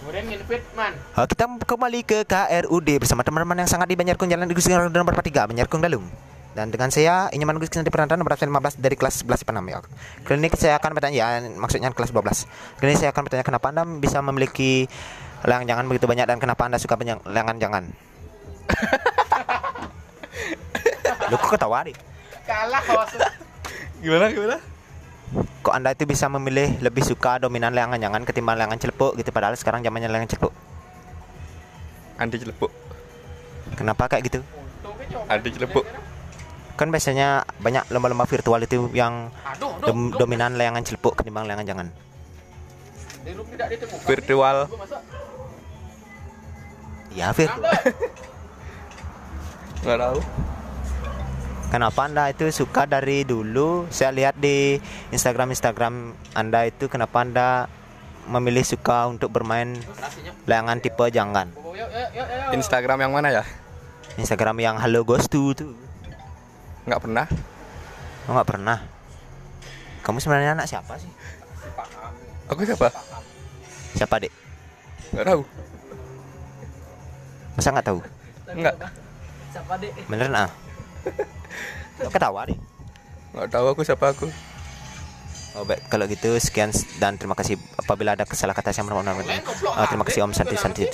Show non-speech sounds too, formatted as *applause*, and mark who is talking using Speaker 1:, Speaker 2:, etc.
Speaker 1: Kemudian
Speaker 2: kita kembali ke KRUD bersama teman-teman yang sangat di Banjarkung Jalan Igusti Ngurah nomor 43 Banjarkung Dalung. Dan dengan saya Inyaman Gus Nanti Perantan nomor 15 dari kelas 11 IPA 6 ya. Kali ini saya akan bertanya ya, maksudnya kelas 12. Kali ini saya akan bertanya kenapa Anda bisa memiliki layang jangan begitu banyak dan kenapa Anda suka banyak layangan jangan? Lu *laughs* kok ketawa nih?
Speaker 1: Kalah host.
Speaker 3: Gimana gimana?
Speaker 2: Kok Anda itu bisa memilih lebih suka dominan layangan jangan ketimbang layangan celepuk gitu padahal sekarang zamannya layangan celepuk.
Speaker 3: Andi celepuk.
Speaker 2: Kenapa kayak gitu?
Speaker 3: Ada celepuk.
Speaker 2: Kan biasanya banyak lomba-lomba virtual itu yang dom- dominan layangan celepuk ketimbang layangan jangan.
Speaker 3: Virtual.
Speaker 2: Ya, virtual. *laughs*
Speaker 3: Nggak tahu.
Speaker 2: Kenapa Anda itu suka dari dulu? Saya lihat di Instagram Instagram Anda itu kenapa Anda memilih suka untuk bermain layangan tipe
Speaker 1: yuk.
Speaker 3: Instagram yang mana ya?
Speaker 2: Instagram yang Halo Ghostu tuh.
Speaker 3: Nggak pernah.
Speaker 2: Oh, nggak pernah. Kamu sebenarnya anak siapa sih?
Speaker 3: Aku siapa?
Speaker 2: Siapa dek?
Speaker 3: Nggak tahu.
Speaker 2: Masa nggak tahu?
Speaker 3: Nggak.
Speaker 1: Siapa dek?
Speaker 2: Beneran ah? Kok Ketawa deh.
Speaker 3: Nggak tahu aku siapa aku.
Speaker 2: Oh baik, kalau gitu sekian dan terima kasih apabila ada kesalahan kata saya mohon maaf. Ah, terima kasih Om Santi Santi.